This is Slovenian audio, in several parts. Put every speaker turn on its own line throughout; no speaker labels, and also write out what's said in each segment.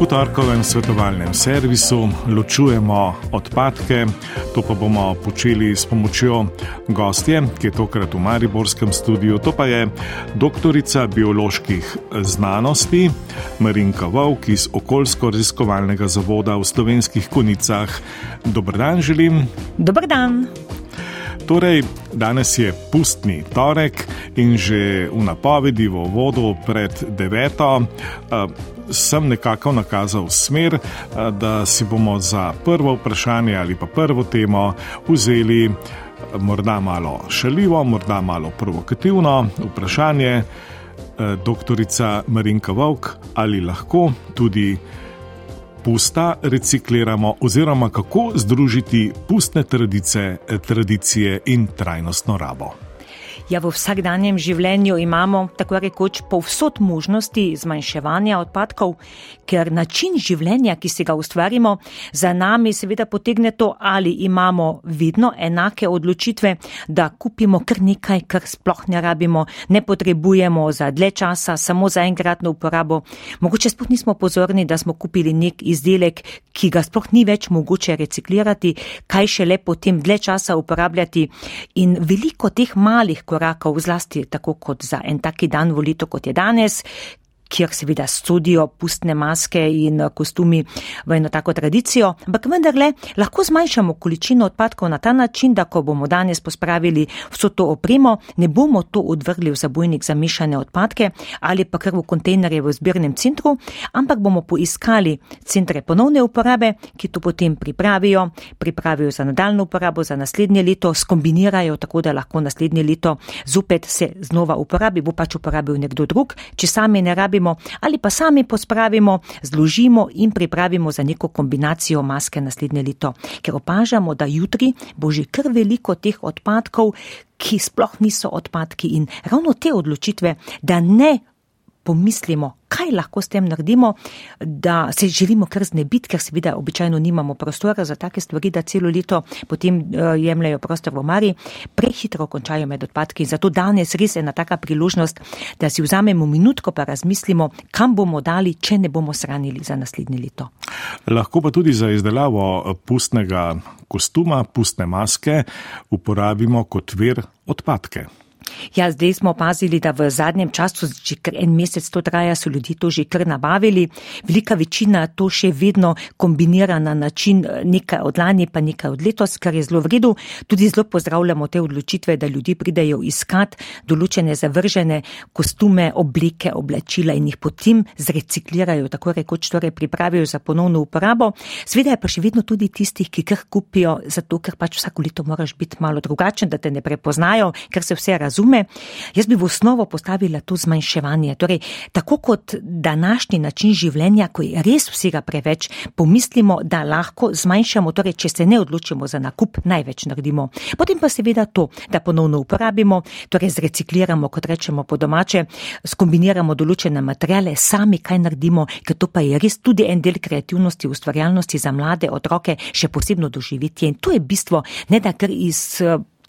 V torkovem svetovalnem servisu ločujemo odpadke, to pa bomo počeli s pomočjo gostje, ki je tokrat v Mariborskem studiu, to pa je doktorica bioloških znanosti Marinka Vovk iz okoljsko-raziskovalnega zavoda v slovenskih konicah. Dobr dan, želim.
Dobr dan.
Torej, danes je pustni torek in že v napovedi v vodu pred deveto uh, sem nekako nakazal smer, uh, da si bomo za prvo vprašanje ali pa prvo temo vzeli uh, morda malo šaljivo, morda malo provokativno vprašanje. Doktorica Marinka Vovk, ali lahko tudi pusta recikliramo, oziroma kako združiti pustne tradice, tradicije in trajnostno rabo.
Ja, v vsakdanjem življenju imamo tako rekoč povsod možnosti zmanjševanja odpadkov, ker način življenja, ki si ga ustvarimo, za nami seveda potegne to, ali imamo vedno enake odločitve, da kupimo kar nekaj, kar sploh ne rabimo, ne potrebujemo za dlje časa, samo za enkratno uporabo. Mogoče sploh nismo pozorni, da smo kupili nek izdelek, ki ga sploh ni več mogoče reciklirati, kaj še le potem dlje časa uporabljati. In veliko teh malih korakov, korakov, zlasti tako kot za en taki dan volitev, kot je danes, kjer seveda studijo pustne maske in eh, kostumi v eno tako tradicijo, ampak vendarle lahko zmanjšamo količino odpadkov na ta način, da ko bomo danes pospravili vso to opremo, ne bomo to odvrgli v zabojnik za mešane odpadke ali pa kar v kontejnerje v zbirnem centru, ampak bomo poiskali centre ponovne uporabe, ki to potem pripravijo, pripravijo za nadaljno uporabo za naslednje leto, skombinirajo tako, da lahko naslednje leto zopet se znova uporabi, bo pač uporabil nekdo drug, če sami ne rabi pospravimo ali pa sami pospravimo, zložimo in pripravimo za neko kombinacijo maske naslednje leto. Ker opažamo, da jutri bo že kar veliko teh odpadkov, ki sploh niso odpadki in ravno te odločitve, da ne pomislimo, kaj lahko s tem naredimo, da se želimo kar znebiti, ker seveda običajno nimamo prostora za take stvari, da celo leto potem uh, jemljajo prostor v Mari, prehitro končajo med odpadki. Zato danes res je ena taka priložnost, da si vzamemo minutko pa razmislimo, kam bomo dali, če ne bomo shranili za naslednje leto.
Lahko pa tudi za izdelavo pustnega kostuma, pustne maske uporabimo kot vir odpadke.
Ja, zdaj smo opazili, da v zadnjem času, že kar en mesec to traja, so ljudje to že kar nabavili. Velika večina to še vedno kombinira na način eh, nekaj od lani, pa nekaj od letos, kar je zelo v redu. Tudi zelo pozdravljamo te odločitve, da ljudje pridejo iskat določene zavržene kostume, oblike, oblačila in jih potem zreciklirajo, tako rekoč torej pripravijo za ponovno uporabo. Sveda je pa še vedno tudi tistih, ki kar kupijo, zato ker pač vsako leto moraš biti malo drugačen, da te ne prepoznajo, ker se vse razume razume, jaz bi v osnovo postavila to zmanjševanje. Torej, tako kot današnji način življenja, ko je res vsega preveč, pomislimo, da lahko zmanjšamo, torej, če se ne odločimo za nakup, največ naredimo. Potem pa seveda to, da ponovno uporabimo, torej zrecikliramo, kot rečemo po domače, skombiniramo določene materijale, sami kaj naredimo, ker to pa je res tudi en del kreativnosti, ustvarjalnosti za mlade otroke, še posebno doživetje. In to je bistvo, ne da kar iz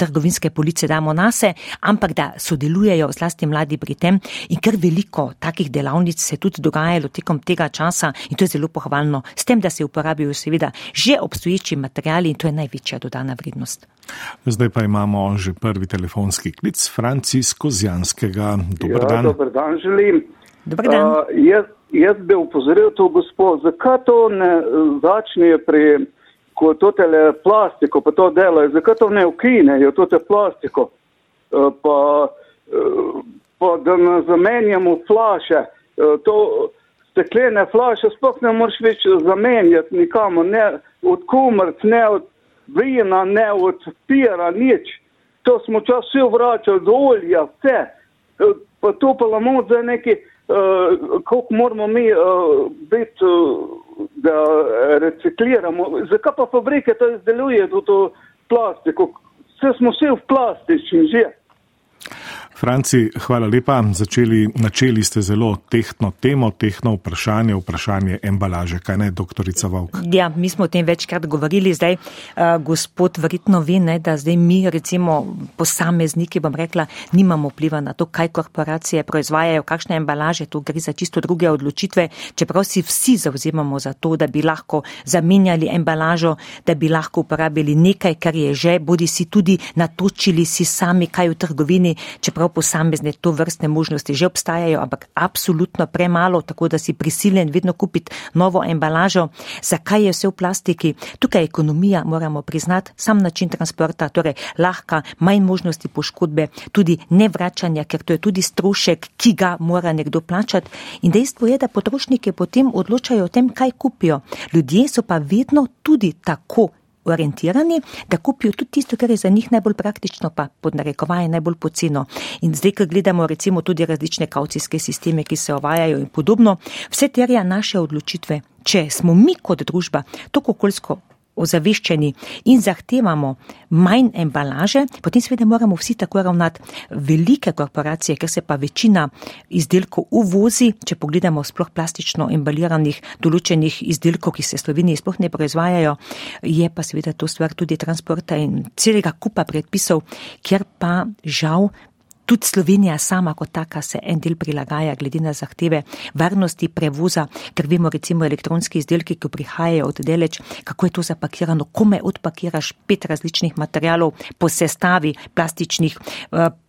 trgovinske police damo nase, ampak da sodelujejo zlasti mladi pri tem in ker veliko takih delavnic se tudi dogajalo tekom tega časa in to je zelo pohvalno, s tem, da se uporabijo seveda že obstoječi materijali in to je največja dodana vrednost.
Zdaj pa imamo že prvi telefonski klic Francisko Zjanskega. Dobar
ja,
dan.
Dobar dan želim.
Dobar dan. Uh,
jaz, jaz bi upozoril to gospod, zakaj to ne začne pri ko to tele plastiko pa to delajo, zakaj to ne ukinejo, to te plastiko, eh, pa, eh, pa da ne zamenjamo flaše, eh, to steklene flaše sploh ne moreš več zamenjati nikamo, ne od kumrc, ne od vina, ne od pira, nič. To smo čas vsi vračali do olja, vse. Pa to pa lamo za neki, koliko moramo mi biti. Da recikliramo. Zakaj pa fabrike to izdelujejo, to plastiko? Vse smo vsi v plastični že.
Franci, hvala lepa. Začeli, načeli ste zelo tehtno temo, tehtno vprašanje, vprašanje embalaže. Kaj ne, doktorica Vovk?
Ja, mi smo o tem večkrat govorili. Zdaj, uh, gospod verjetno ve, ne, da zdaj mi, recimo posamezniki, bom rekla, nimamo vpliva na to, kaj korporacije proizvajajo, kakšne embalaže. Tu gre za čisto druge odločitve. Čeprav si vsi zauzemamo za to, da bi lahko zamenjali embalažo, da bi lahko uporabili nekaj, kar je že, bodi si tudi natočili si sami kaj v trgovini, čeprav posamezne to vrstne možnosti že obstajajo, ampak absolutno premalo, tako da si prisiljen vedno kupiti novo embalažo. Zakaj je vse v plastiki? Tukaj ekonomija, moramo priznati, sam način transporta, torej lahka, manj možnosti poškodbe, tudi nevračanja, ker to je tudi strošek, ki ga mora nekdo plačati. In dejstvo je, da potrošniki potem odločajo o tem, kaj kupijo. Ljudje so pa vedno tudi tako orientirani, da kupijo tudi tisto, kar je za njih najbolj praktično, pa pod narekovaje najbolj poceno. In zdaj, ko gledamo recimo tudi različne kaucijske sisteme, ki se ovajajo in podobno, vse terja naše odločitve. Če smo mi kot družba tako okoljsko ozaveščeni in zahtevamo manj embalaže, potem seveda moramo vsi tako ravnati. Velike korporacije, ker se pa večina izdelkov uvozi, če pogledamo sploh plastično embaliranih določenih izdelkov, ki se v Sloveniji sploh ne proizvajajo, je pa seveda to stvar tudi transporta in celega kupa predpisov, kjer pa žal Tudi Slovenija sama kot taka se en del prilagaja glede na zahteve varnosti prevoza, ker vemo recimo elektronski izdelki, ki prihajajo od deleč, kako je to zapakirano, kome odpakiraš pet različnih materialov po sestavi plastičnih.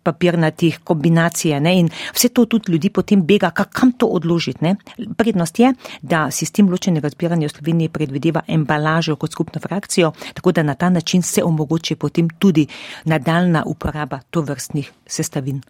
Papirnatih kombinacije ne? in vse to tudi ljudi potem bega, kam to odložiti. Prednost je, da sistem ločenega zbiranja v Sloveniji predvideva embalažo kot skupno frakcijo, tako da na ta način se omogoči potem tudi nadaljna uporaba tovrstnih sestavin.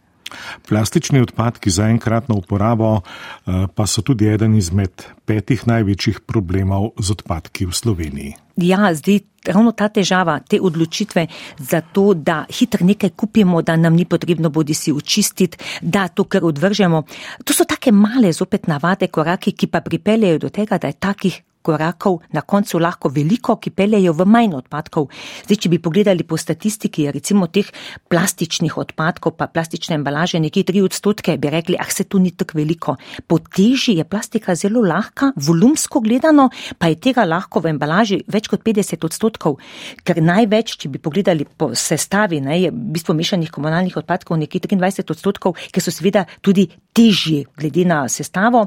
Plastični odpadki za enkratno uporabo eh, pa so tudi eden izmed petih največjih problemov z odpadki v Sloveniji.
Ja, zdaj ravno ta težava, te odločitve za to, da hitro nekaj kupimo, da nam ni potrebno bodi si očistiti, da to, kar odvržemo. To so take male, zopet navade, koraki, ki pa pripeljejo do tega, da je takih korakov na koncu lahko veliko, ki peljejo v manj odpadkov. Zdaj, če bi pogledali po statistiki, recimo teh plastičnih odpadkov, pa plastične embalaže, nekje tri odstotke, bi rekli, ah, se tu ni tako veliko. Po teži je plastika zelo lahka, volumsko gledano, pa je tega lahko v embalaži več kot 50 odstotkov, ker največ, če bi pogledali po sestavi, ne, je v bistvu mešanih komunalnih odpadkov nekje 23 odstotkov, ker so seveda tudi težji glede na sestavo,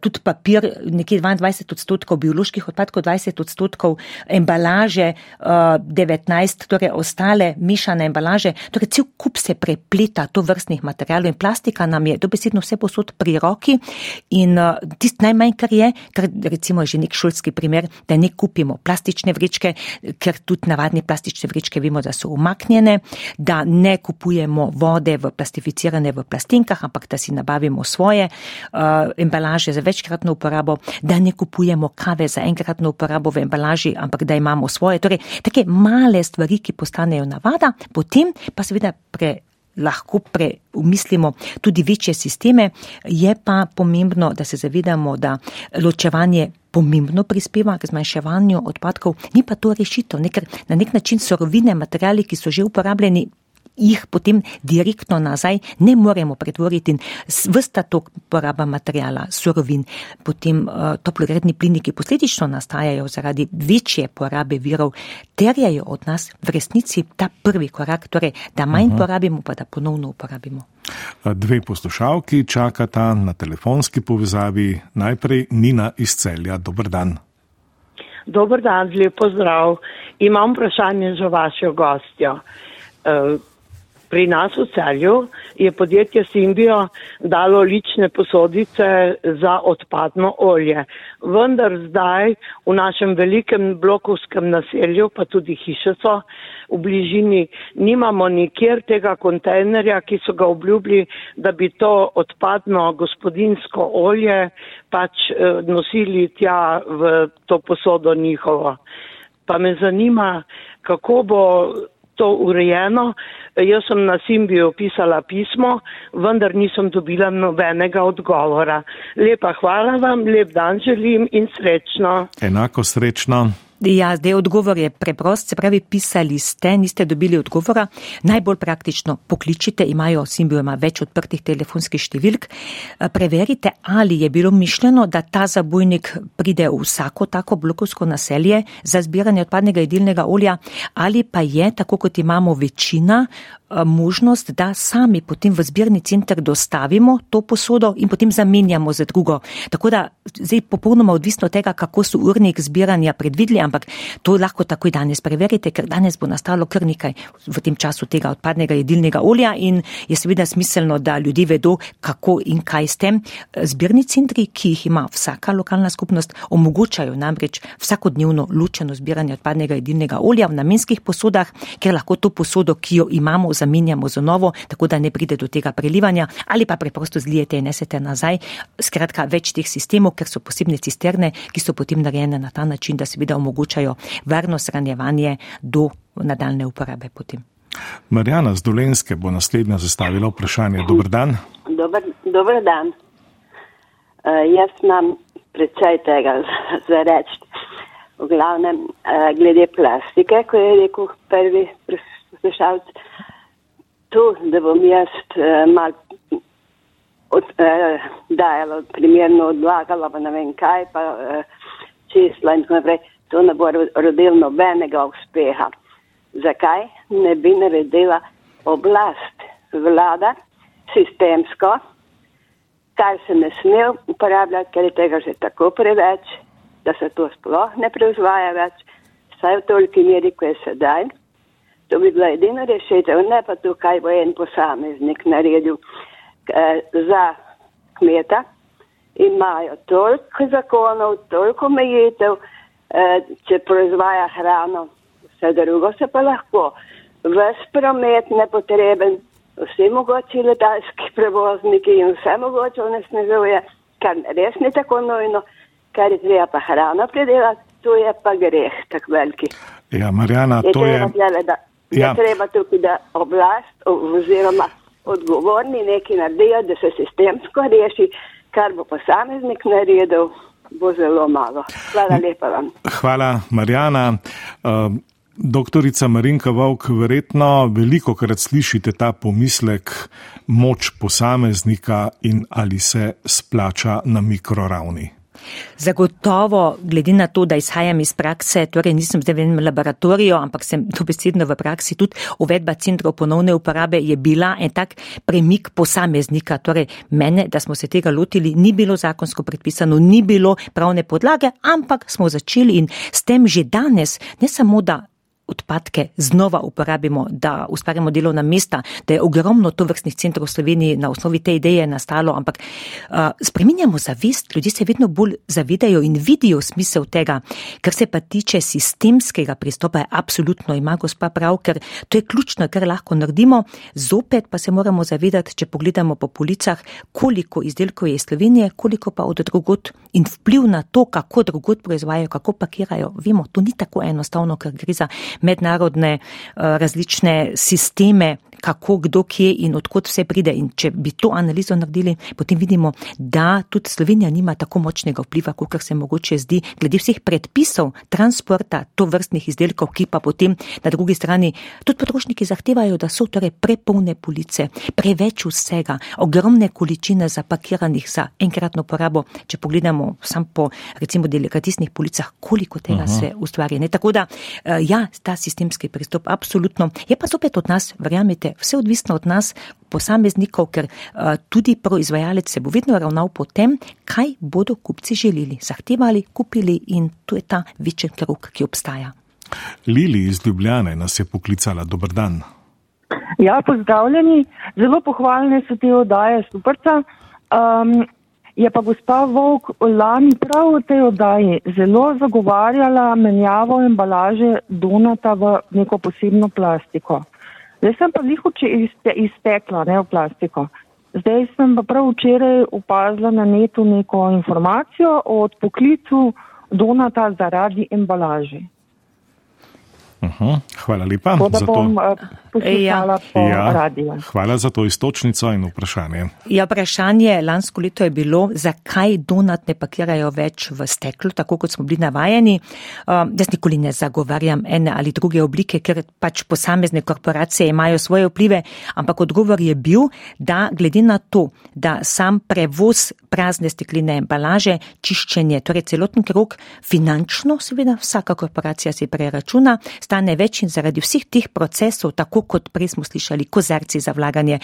tudi papir nekje 22 odstotkov bioloških odpadkov, 20 odstotkov embalaže, 19, eh, torej ostale mešane embalaže. Torej, cel kup se prepleta to vrstnih materijalov in plastika nam je dobesedno vse posod pri roki in tist najmanj, kar je, kar recimo že nek šolski primer, da ne kupimo plastične vrečke, ker tudi navadne plastične vrečke vemo, da so umaknjene, da ne kupujemo vode v plastificirane v plastinkah, ampak da si nabavimo svoje uh, embalaže za večkratno uporabo, da ne kupujemo kave za enkratno uporabo v embalaži, ampak da imamo svoje. Torej, take male stvari, ki postanejo navada, potem pa seveda pre. Lahko premislimo tudi večje sisteme, je pa pomembno, da se zavedamo, da ločevanje pomembno prispeva k zmanjševanju odpadkov, ni pa to rešitev, ker na nek način sorovine, materijali, ki so že uporabljeni, jih potem direktno nazaj ne moremo pretvoriti in vsta tok poraba materijala, surovin, potem uh, toplogredni plini, ki posledično nastajajo zaradi večje porabe virov, terjajo od nas v resnici ta prvi korak, torej da manj uh -huh. porabimo, pa da ponovno uporabimo.
Dve poslušalki čakata na telefonski povezavi. Najprej Nina iz celja. Dobr dan.
Dobar dan, lepo zdrav. Imam vprašanje za vašo gostjo. Pri nas v celju je podjetje Simbio dalo lične posodice za odpadno olje. Vendar zdaj v našem velikem blokovskem naselju, pa tudi hiše so v bližini, nimamo nikjer tega kontejnerja, ki so ga obljubili, da bi to odpadno gospodinsko olje pač eh, nosili tja v to posodo njihovo. Pa me zanima, kako bo to urejeno. Jaz sem na Simbiju pisala pismo, vendar nisem dobila nobenega odgovora. Lepa hvala vam, lep dan želim in srečno.
Enako srečno.
Ja, zdaj odgovor je preprost, se pravi, pisali ste, niste dobili odgovora. Najbolj praktično pokličite, imajo Simbio ima več odprtih telefonskih številk. Preverite, ali je bilo mišljeno, da ta zabojnik pride v vsako tako blokovsko naselje za zbiranje odpadnega jedilnega olja, ali pa je, tako kot imamo večina, možnost, da sami potem v zbirni center dostavimo to posodo in potem zamenjamo za drugo. Tako da zdaj popolnoma odvisno od tega, kako so urnik zbiranja predvideli, ampak to lahko takoj danes preverite, ker danes bo nastalo kar nekaj v tem času tega odpadnega jedilnega olja in je seveda smiselno, da ljudje vedo, kako in kaj s tem. Zbirni centri, ki jih ima vsaka lokalna skupnost, omogočajo namreč vsakodnevno ločeno zbiranje odpadnega jedilnega olja v namenskih posodah, ker lahko to posodo, ki jo imamo, zamenjamo z novo, tako da ne pride do tega prelivanja ali pa preprosto zlijete in nesete nazaj. Skratka, več teh sistemov, ker so posebne cisterne, ki so potem narejene na ta način, da seveda omogočajo varno shranjevanje do nadaljne uporabe potem.
Marjana z Dolenske bo naslednja zastavila vprašanje. Dobar dan.
Dobar, dobar dan. Uh, jaz imam precej tega za reči. V glavnem, uh, glede plastike, ko je rekel prvi poslušalc, tu, da bom jaz uh, mal od, uh, dajala, primerno odlagala, pa ne vem kaj, pa uh, čisla in tako naprej, to ne bo rodil nobenega uspeha. Zakaj ne bi naredila oblast vlada sistemsko, kar se ne sme uporabljati, ker je tega že tako preveč, da se to sploh ne proizvaja več, saj v toliki meri, ko je sedaj. To bi bila edina rešitev, ne pa to, kaj bo en posameznik naredil eh, za kmeta. Imajo toliko zakonov, toliko omejitev, eh, če proizvaja hrano, vse drugo se pa lahko. Ves promet nepotreben, vsi mogoči letalski prevozniki in vse mogoče onesnažuje, kar res ni tako nujno, kar je treba pa hrano predelati, to je pa greh tak veliki.
Ja, Marjana, je to je.
Gleda, Ja. Treba tukaj, da oblast oziroma odgovorni nekaj naredijo, da se sistemsko reši, kar bo posameznik naredil, bo zelo malo. Hvala lepa vam.
Hvala, Marjana. Uh, doktorica Marinka Vovk, verjetno veliko krat slišite ta pomislek moč posameznika in ali se splača na mikroravni.
Zagotovo, glede na to, da izhajam iz prakse, torej nisem zdaj v enem laboratoriju, ampak sem dobesedno v praksi tudi uvedba centrov ponovne uporabe, je bila en tak premik posameznika. Torej mene, da smo se tega lotili, ni bilo zakonsko predpisano, ni bilo pravne podlage, ampak smo začeli in s tem že danes, ne samo da odpadke znova uporabimo, da ustvarjamo delovna mesta, da je ogromno to vrstnih centrov v Sloveniji na osnovi te ideje nastalo, ampak uh, spreminjamo zavest, ljudje se vedno bolj zavedajo in vidijo smisel tega, kar se pa tiče sistemskega pristopa, je absolutno ima gospa prav, ker to je ključno, kar lahko naredimo, zopet pa se moramo zavedati, če pogledamo po policah, koliko izdelkov je iz Slovenije, koliko pa od drugot in vpliv na to, kako drugot proizvajajo, kako pakirajo, vemo, to ni tako enostavno, ker gre za mednarodne eh, različne sisteme kako, kdo, kje in odkot vse pride. In če bi to analizo naredili, potem vidimo, da tudi Slovenija nima tako močnega vpliva, kot se mogoče zdi, glede vseh predpisov transporta to vrstnih izdelkov, ki pa potem na drugi strani tudi potrošniki zahtevajo, da so torej prepolne police, preveč vsega, ogromne količine zapakiranih za enkratno porabo. Če pogledamo sam po recimo delikatisnih policah, koliko tega Aha. se ustvarja. Ne? Tako da, eh, ja, ta sistemski pristop, absolutno. Je pa zopet od nas, verjamete, vse odvisno od nas, posameznikov, ker uh, tudi proizvajalec se bo vedno ravnal po tem, kaj bodo kupci želeli, zahtevali, kupili in to je ta večji krok, ki obstaja.
Lili iz Ljubljane nas je poklicala. Dobr dan.
Ja, pozdravljeni. Zelo pohvalne so te oddaje, superca. Um, je pa gospa Vok lani prav v tej oddaji zelo zagovarjala menjavo embalaže donata v neko posebno plastiko. Zdaj sem pa jih iztekla, ne v plastiko. Zdaj sem pa prav včeraj opazila na netu neko informacijo o odpoklicu donata zaradi embalaže.
Uh -huh, hvala lepa.
Da bom, to. Poslušala ja. po ja. radiju.
Hvala za to istočnico in vprašanje.
Ja, vprašanje lansko leto je bilo, zakaj donat ne pakirajo več v steklo, tako kot smo bili navajeni. Uh, jaz nikoli ne zagovarjam ene ali druge oblike, ker pač posamezne korporacije imajo svoje vplive, ampak odgovor je bil, da glede na to, da sam prevoz prazne stekline embalaže, čiščenje, torej celoten krok, finančno seveda vsaka korporacija si preračuna, stane več in zaradi vseh teh procesov, tako kot prej smo slišali, kozarci za vlaganje,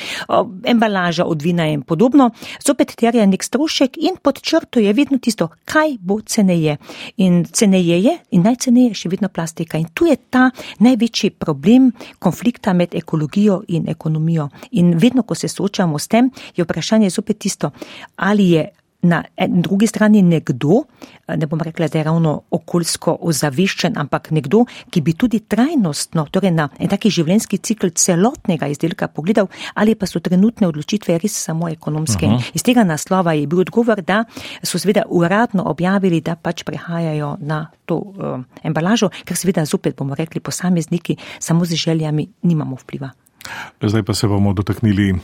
embalaža od vina in podobno, zopet terja nek strošek in pod črto je vedno tisto, kaj bo ceneje. In ceneje je in najceneje še vedno plastika. In tu je ta največji problem konflikta med ekologijo in ekonomijo. In vedno, ko se soočamo s tem, je vprašanje zopet tisto, ali je na drugi strani nekdo, ne bom rekla, da je ravno okoljsko ozaveščen, ampak nekdo, ki bi tudi trajnostno, torej na en taki življenjski cikl celotnega izdelka pogledal, ali pa so trenutne odločitve res samo ekonomske. Aha. Iz tega naslova je bil odgovor, da so seveda uradno objavili, da pač prehajajo na to uh, embalažo, ker seveda zopet bomo rekli posamezniki, samo z željami nimamo vpliva.
Zdaj pa se bomo dotaknili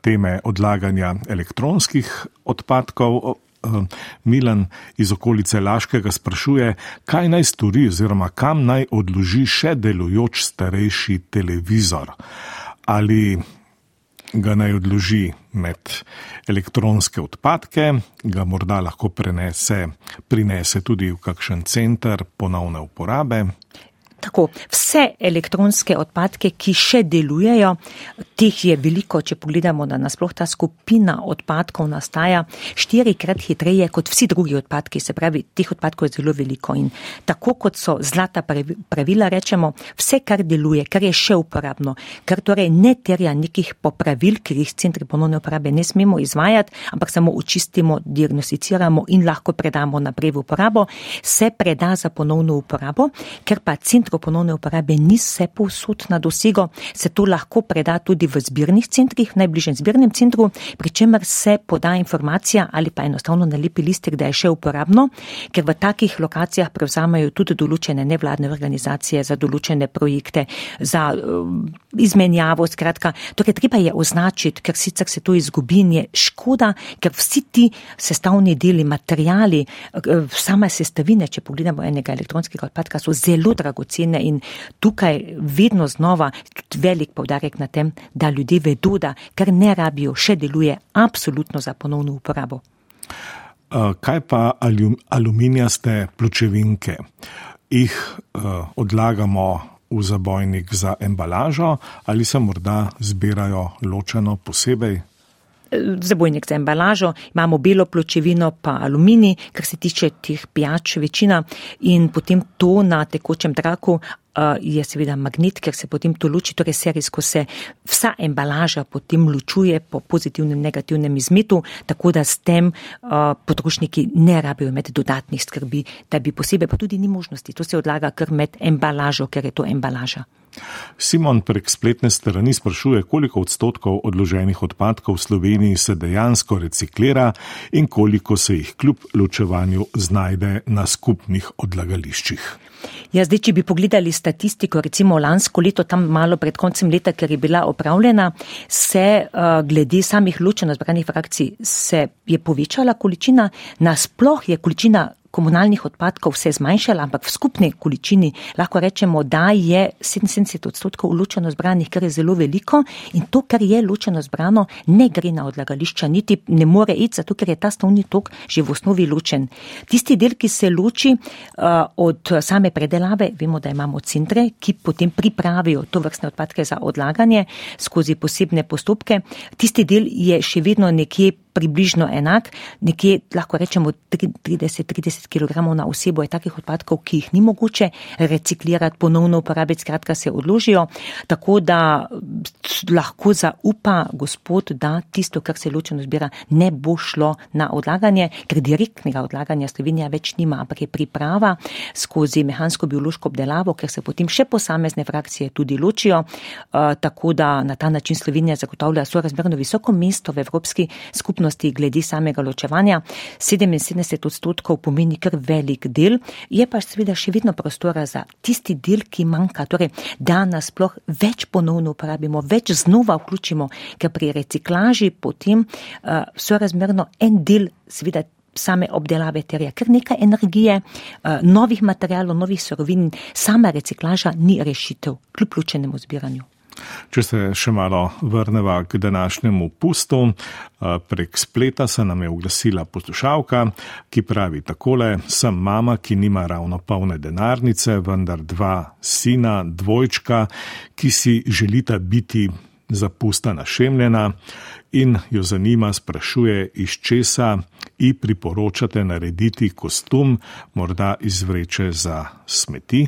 teme odlaganja elektronskih odpadkov. Milan iz okolice Laškega sprašuje, kaj naj stori oziroma kam naj odloži še delujoč starejši televizor. Ali ga naj odloži med elektronske odpadke, ga morda lahko prenese, prinese tudi v kakšen center ponovne uporabe.
Tako, vse elektronske odpadke, ki še delujejo, teh je veliko, če pogledamo, da nasploh ta skupina odpadkov nastaja štirikrat hitreje kot vsi drugi odpadki, se pravi, teh odpadkov je zelo veliko in tako kot so zlata pravila, rečemo, vse, kar deluje, kar je še uporabno, kar torej ne terja nekih popravil, ki jih centri ponovne uporabe ne smemo izvajati, ampak samo očistimo, diagnosticiramo in lahko predamo naprej v uporabo, se preda za ponovno uporabo, ker pa centri centrov ponovne uporabe ni vse povsod na dosego, se to lahko preda tudi v zbirnih centrih, najbližjem zbirnem centru, pri čemer se poda informacija ali pa enostavno nalepi listek, da je še uporabno, ker v takih lokacijah prevzamajo tudi določene nevladne organizacije za določene projekte, za um, izmenjavo, skratka, torej treba je označiti, ker sicer se to izgubi in je škoda, ker vsi ti sestavni deli, materijali, uh, same sestavine, če pogledamo enega elektronskega odpadka, so zelo dragoceni cene in tukaj vedno znova velik povdarek na tem, da ljudje vedo, da kar ne rabijo, še deluje absolutno za ponovno uporabo.
Kaj pa aluminijaste pločevinke? Ih uh, odlagamo v zabojnik za embalažo ali se morda zbirajo ločeno posebej?
Zabojnik za embalažo, imamo belo pločevino pa aluminij, kar se tiče teh pijač večina in potem to na tekočem traku je seveda magnet, ker se potem to luči, torej serijsko se vsa embalaža potem lučuje po pozitivnem, negativnem izmetu, tako da s tem potrošniki ne rabijo imeti dodatnih skrbi, da bi posebej, pa tudi ni možnosti, to se odlaga kar med embalažo, ker je to embalaža.
Simon prek spletne strani sprašuje, koliko odstotkov odloženih odpadkov v Sloveniji se dejansko reciklira in koliko se jih kljub ločevanju znajde na skupnih odlagališčih.
Ja, zdaj, če bi pogledali statistiko, recimo lansko leto, tam malo pred koncem leta, ker je bila opravljena, se uh, glede samih ločeno zbranih frakcij se je povečala količina, nasploh je količina komunalnih odpadkov se zmanjšala, ampak v skupni količini lahko rečemo, da je 77 odstotkov ločeno zbranih, kar je zelo veliko in to, kar je ločeno zbrano, ne gre na odlagališča, niti ne more iti, zato ker je ta stavni tok že v osnovi ločen. Tisti del, ki se loči uh, od same predelave, vemo, da imamo centre, ki potem pripravijo to vrstne odpadke za odlaganje skozi posebne postopke. Tisti del je še vedno nekje približno enak, nekje lahko rečemo 30-30 kg na osebo je takih odpadkov, ki jih ni mogoče reciklirati, ponovno uporabiti, skratka se odložijo, tako da lahko zaupa gospod, da tisto, kar se ločeno zbira, ne bo šlo na odlaganje, ker direktnega odlaganja Slovenija več nima, ampak je priprava skozi mehansko-biološko obdelavo, ker se potem še posamezne frakcije tudi ločijo, tako da na ta način Slovenija zagotavlja sorazmerno visoko mesto v Evropski skupnosti glede samega ločevanja. 77 odstotkov pomeni kar velik del, je pa seveda še vedno prostora za tisti del, ki manjka, torej da nas sploh več ponovno uporabimo, več znova vključimo, ker pri reciklaži potem uh, sorazmerno en del seveda same obdelave terja, ker nekaj energije, uh, novih materijalov, novih sorovin, sama reciklaža ni rešitev kljub ločenemu zbiranju.
Če se še malo vrneva k današnjemu pustu, prek spleta se nam je oglasila poslušalka, ki pravi takole: Sem mama, ki nima ravno polne denarnice, vendar dva sina, dvojčka, ki si želita biti za pusta našemljena in jo zanima, sprašuje, iz česa ji priporočate narediti kostum, morda izvreče za smeti.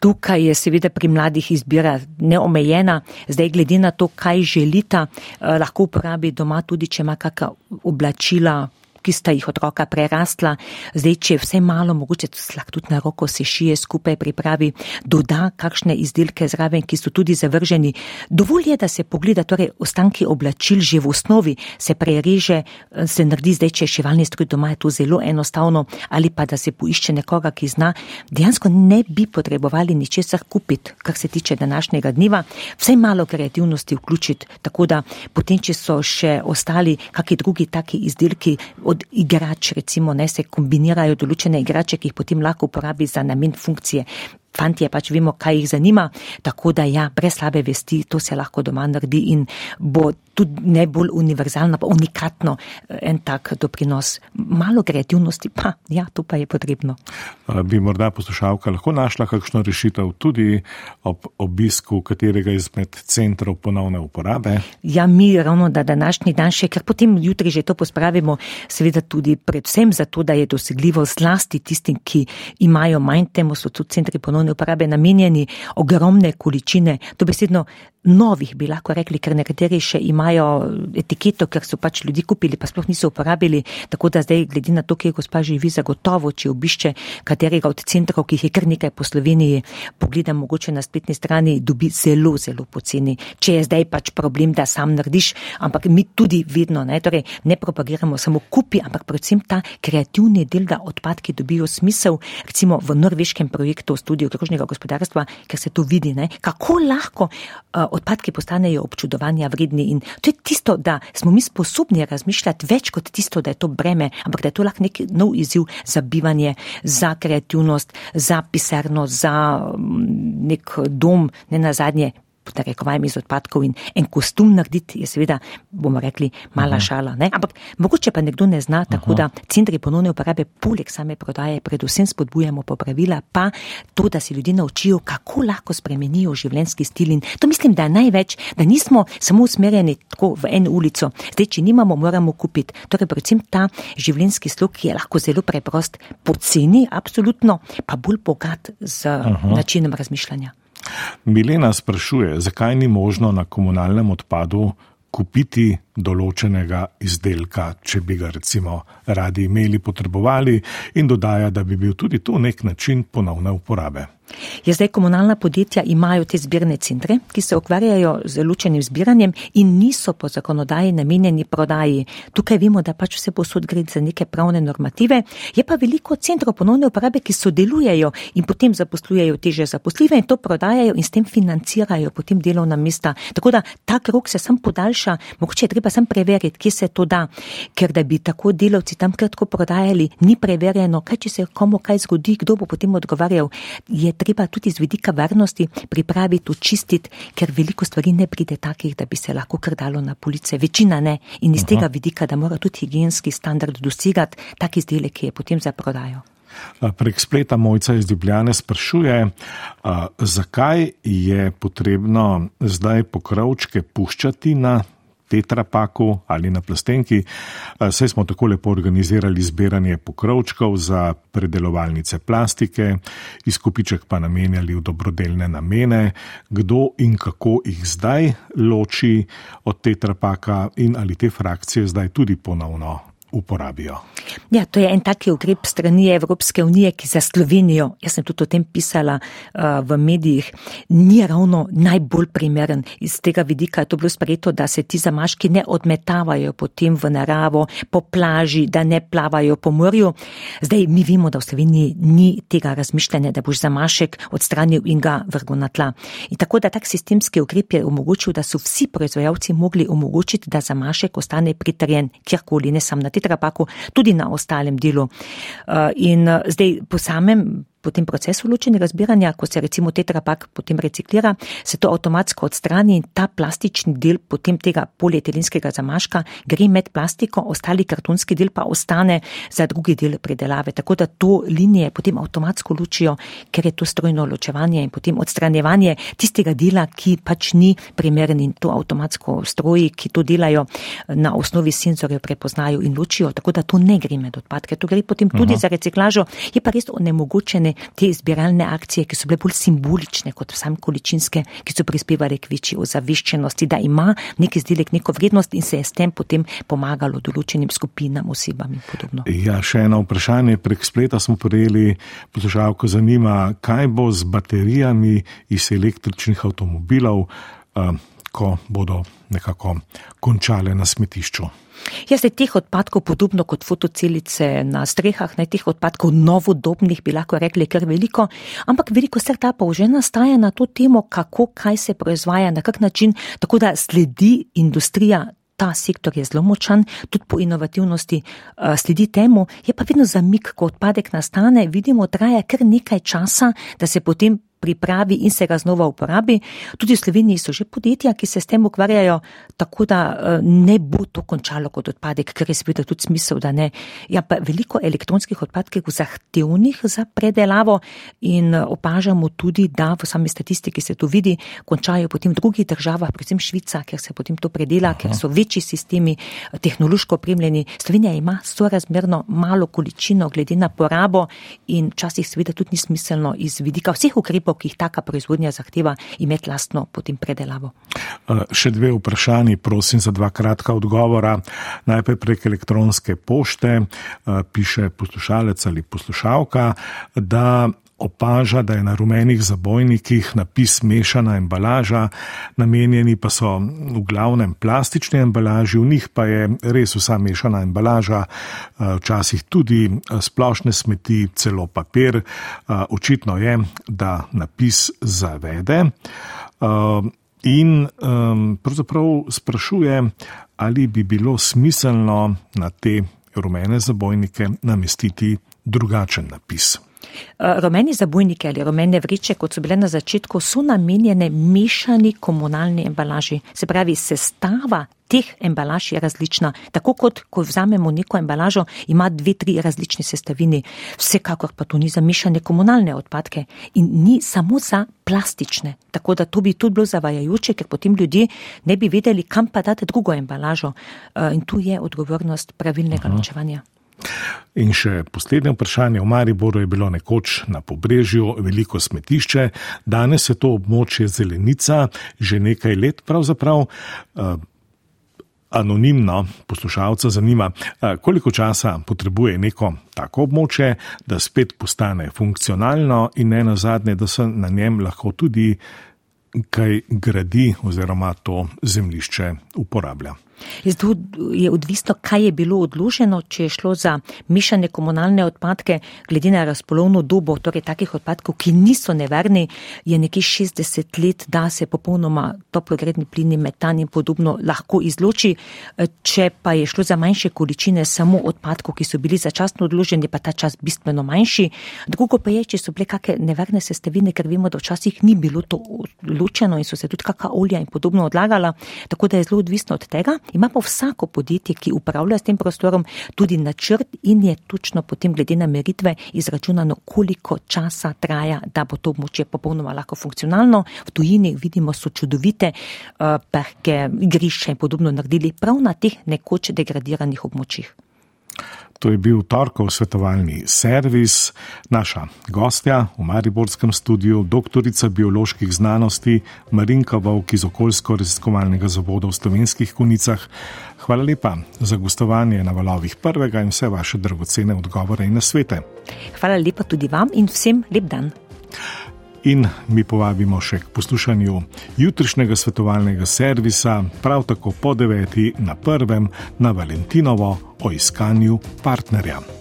Tukaj je seveda pri mladih izbira neomejena, zdaj glede na to, kaj želita, eh, lahko uporabi doma tudi, če ima kakšna oblačila, ki sta jih otroka prerastla, zdaj, če vse malo, mogoče lahko tudi na roko se šije skupaj pripravi, doda kakšne izdelke zraven, ki so tudi zavrženi. Dovolj je, da se pogleda, torej ostanki oblačil že v osnovi se prereže, se naredi zdaj, če je šivalni stroj doma, je to zelo enostavno, ali pa da se poišče nekoga, ki zna. Dejansko ne bi potrebovali ničesar kupiti, kar se tiče današnjega dneva, vse malo kreativnosti vključiti, tako da potem, če so še ostali kakšni drugi taki izdelki, od igrač, recimo, ne se kombinirajo določene igrače, ki jih potem lahko uporabi za namen funkcije. Fantje pač vemo, kaj jih zanima, tako da ja, brez slabe vesti, to se lahko doma naredi in bo tudi ne bolj univerzalno, pa unikatno en tak doprinos. Malo kreativnosti, pa ja, to pa je potrebno.
Bi morda poslušalka lahko našla kakšno rešitev tudi ob obisku katerega izmed centrov ponovne uporabe?
Ja, mi ravno da današnji dan še, ker potem jutri že to pospravimo, seveda tudi predvsem zato, da je dosegljivo zlasti tistim, ki imajo manj temu, so tudi centri ponovne uporabe namenjeni ogromne količine, to besedno novih, bi lahko rekli, ker nekateri še imajo etiketo, ker so pač ljudi kupili, pa sploh niso uporabili. Tako da zdaj, glede na to, kje gospa živi, zagotovo, če obišče katerega od centrov, ki jih je kar nekaj po Sloveniji, pogleda mogoče na spletni strani, dobi zelo, zelo poceni. Če je zdaj pač problem, da sam narediš, ampak mi tudi vedno ne, torej ne propagiramo samo kupi, ampak predvsem ta kreativni del, da odpadki dobijo smisel, recimo v norveškem projektu Studio krožnega gospodarstva, ker se to vidi, ne, kako lahko uh, odpadki postanejo občudovanja vredni in to je tisto, da smo mi sposobni razmišljati več kot tisto, da je to breme, ampak da je to lahko nek nov izziv za bivanje, za kreativnost, za pisarno, za mm, nek dom, ne na zadnje narekovajem iz odpadkov in en kostum narediti, je seveda, bomo rekli, mala uh -huh. šala. Ne? Ampak mogoče pa nekdo ne zna, tako -huh. da centri ponovne uporabe poleg same prodaje predvsem spodbujamo popravila, pa to, da se ljudje naučijo, kako lahko spremenijo življenjski stil in to mislim, da je največ, da nismo samo usmerjeni tako v eno ulico, zdaj, če nimamo, moramo kupiti. Torej, predvsem ta življenjski slog, ki je lahko zelo preprost, poceni, absolutno, pa bolj bogat z -huh. načinom razmišljanja.
Milena sprašuje, zakaj ni možno na komunalnem odpadu kupiti določenega izdelka, če bi ga recimo radi imeli, potrebovali, in dodaja, da bi bil tudi to nek način ponovne uporabe.
Je zdaj komunalna podjetja imajo te zbirne centre, ki se ukvarjajo z ločenim zbiranjem in niso po zakonodaji namenjeni prodaji. Tukaj vemo, da pač vse posod gre za neke pravne normative. Je pa veliko centrov ponovne uporabe, ki sodelujejo in potem zaposlujejo teže zaposljive in to prodajajo in s tem financirajo potem delovna mesta. Tako da ta krok se sam podaljša, mogoče je treba sam preveriti, kje se to da, ker da bi tako delavci tam kratko prodajali, ni preverjeno, kaj če se komu kaj zgodi, kdo bo potem odgovarjal. Je treba tudi z vidika varnosti pripraviti, očistiti, ker veliko stvari ne pride takih, da bi se lahko krdalo na police. Večina ne. In iz Aha. tega vidika, da mora tudi higijenski standard dosegati tak izdelek, ki je potem za prodajo.
Prek spleta mojca iz Ljubljane sprašuje, zakaj je potrebno zdaj pokrovčke puščati na tetrapaku ali na plastenki. Saj smo tako lepo organizirali zbiranje pokrovčkov za predelovalnice plastike, izkupiček pa namenjali v dobrodelne namene. Kdo in kako jih zdaj loči od tetrapaka in ali te frakcije zdaj tudi ponovno uporabijo.
Ja, to je en taki ukrep strani Evropske unije, ki za Slovenijo, jaz sem tudi o tem pisala uh, v medijih, ni ravno najbolj primeren. Iz tega vidika je to bilo sprejeto, da se ti zamaški ne odmetavajo potem v naravo, po plaži, da ne plavajo po morju. Zdaj mi vemo, da v Sloveniji ni tega razmišljanja, da boš zamašek odstranil in ga vrgel na tla. In tako da tak sistemski ukrep je omogočil, da so vsi proizvajalci mogli omogočiti, da zamašek ostane pritrjen kjerkoli, ne samo na tetrapaku, tudi na ostalem delu. Uh, in uh, zdaj po samem po tem procesu ločenega zbiranja, ko se recimo tetrapak potem reciklira, se to avtomatsko odstrani in ta plastični del potem tega polietilenskega zamaška gre med plastiko, ostali kartonski del pa ostane za drugi del predelave. Tako da to linije potem avtomatsko ločijo, ker je to strojno ločevanje in potem odstranjevanje tistega dela, ki pač ni primeren in to avtomatsko stroji, ki to delajo na osnovi senzorjev prepoznajo in ločijo. Tako da to ne gre med odpadke, to gre potem tudi Aha. za reciklažo. Je pa res onemogočene strani te zbiralne akcije, ki so bile bolj simbolične kot sam količinske, ki so prispevali k večji ozaveščenosti, da ima nek izdelek neko vrednost in se je s tem potem pomagalo določenim skupinam, osebam in podobno.
Ja, še eno vprašanje prek spleta smo prejeli, poslušalko zanima, kaj bo z baterijami iz električnih avtomobilov, uh, ko bodo nekako končale na smetišču.
Jaz se teh odpadkov, podobno kot fotocelice na strehah, ne teh odpadkov novodobnih, bi lahko rekli, kar veliko, ampak veliko startupov že nastaja na to temo, kako kaj se proizvaja, na kak način, tako da sledi industrija. Ta sektor je zelo močan, tudi po inovativnosti uh, sledi temu, je pa vedno zamik, ko odpadek nastane, vidimo, traja kar nekaj časa, da se potem pripravi in se ga znova uporabi. Tudi v Sloveniji so že podjetja, ki se s tem ukvarjajo, tako da eh, ne bo to končalo kot odpadek, ker je seveda tudi smisel, da ne. Ja, pa veliko elektronskih odpadkov zahtevnih za predelavo in eh, opažamo tudi, da v sami statistiki se to vidi, končajo potem v drugih državah, predvsem Švica, ker se potem to predela, Aha. ker so večji sistemi eh, tehnološko opremljeni. Slovenija ima sorazmerno malo količino glede na porabo in včasih seveda tudi ni smiselno iz vidika vseh ukrepov, ukrepov, ki jih taka proizvodnja zahteva, imeti lastno potem predelavo.
Uh, še dve vprašanji, prosim za dva kratka odgovora. Najprej prek elektronske pošte uh, piše poslušalec ali poslušalka, da opaža, da je na rumenih zabojnikih napis mešana embalaža, namenjeni pa so v glavnem plastični embalaži, v njih pa je res vsa mešana embalaža, eh, včasih tudi eh, splošne smeti, celo papir. Eh, očitno je, da napis zavede. In um, pravzaprav sprašuje, ali bi bilo smiselno na te rumene zabojnike namestiti drugačen napis.
Rumeni zabojniki ali rumene vreče, kot so bile na začetku, so namenjene mešani komunalni embalaži. Se pravi, sestava teh embalaž je različna. Tako kot, ko vzamemo neko embalažo, ima dve, tri različne sestavine. Vsekakor pa to ni za mešane komunalne odpadke in ni samo za plastične. Tako da to bi tudi bilo zavajajoče, ker potem ljudje ne bi vedeli, kam pa dati drugo embalažo. Eh, in tu je odgovornost pravilnega ločevanja.
In še poslednje vprašanje. V Mariboru je bilo nekoč na pobrežju veliko smetišče, danes je to območje zelenica, že nekaj let pravzaprav. Eh, anonimno poslušalca zanima, eh, koliko časa potrebuje neko tako območje, da spet postane funkcionalno in ne nazadnje, da se na njem lahko tudi kaj gradi oziroma to zemlišče uporablja.
Zdaj je odvisno, kaj je bilo odloženo, če je šlo za mešane komunalne odpadke, glede na razpolovno dobo, torej takih odpadkov, ki niso nevarni, je nekje 60 let, da se popolnoma toplogredni plini, metan in podobno lahko izloči. Če pa je šlo za manjše količine samo odpadkov, ki so bili začasno odloženi, pa ta čas bistveno manjši. Drugo pa je, če so bile kakšne nevarne sestavine, ker vemo, da včasih ni bilo to ločeno in so se tudi kakšna olja in podobno odlagala, tako da je zelo odvisno od tega. Ima pa vsako podjetje, ki upravlja s tem prostorom, tudi načrt in je točno potem glede na meritve izračunano, koliko časa traja, da bo to območje popolnoma lahko funkcionalno. V tujini vidimo, so čudovite uh, perke, igrišče in podobno naredili prav na teh nekoč degradiranih območjih.
To je bil torkov svetovalni servis, naša gostja v Mariborskem studiu, doktorica bioloških znanosti Marinka Vovk iz okoljsko-raziskovalnega zavoda v Slovenskih kunicah. Hvala lepa za gostovanje na valovih prvega in vse vaše dragocene odgovore in nasvete.
Hvala lepa tudi vam in vsem lep dan.
In mi povabimo še k poslušanju jutrišnjega svetovalnega servisa, prav tako po deveti na prvem na Valentinovo o iskanju partnerja.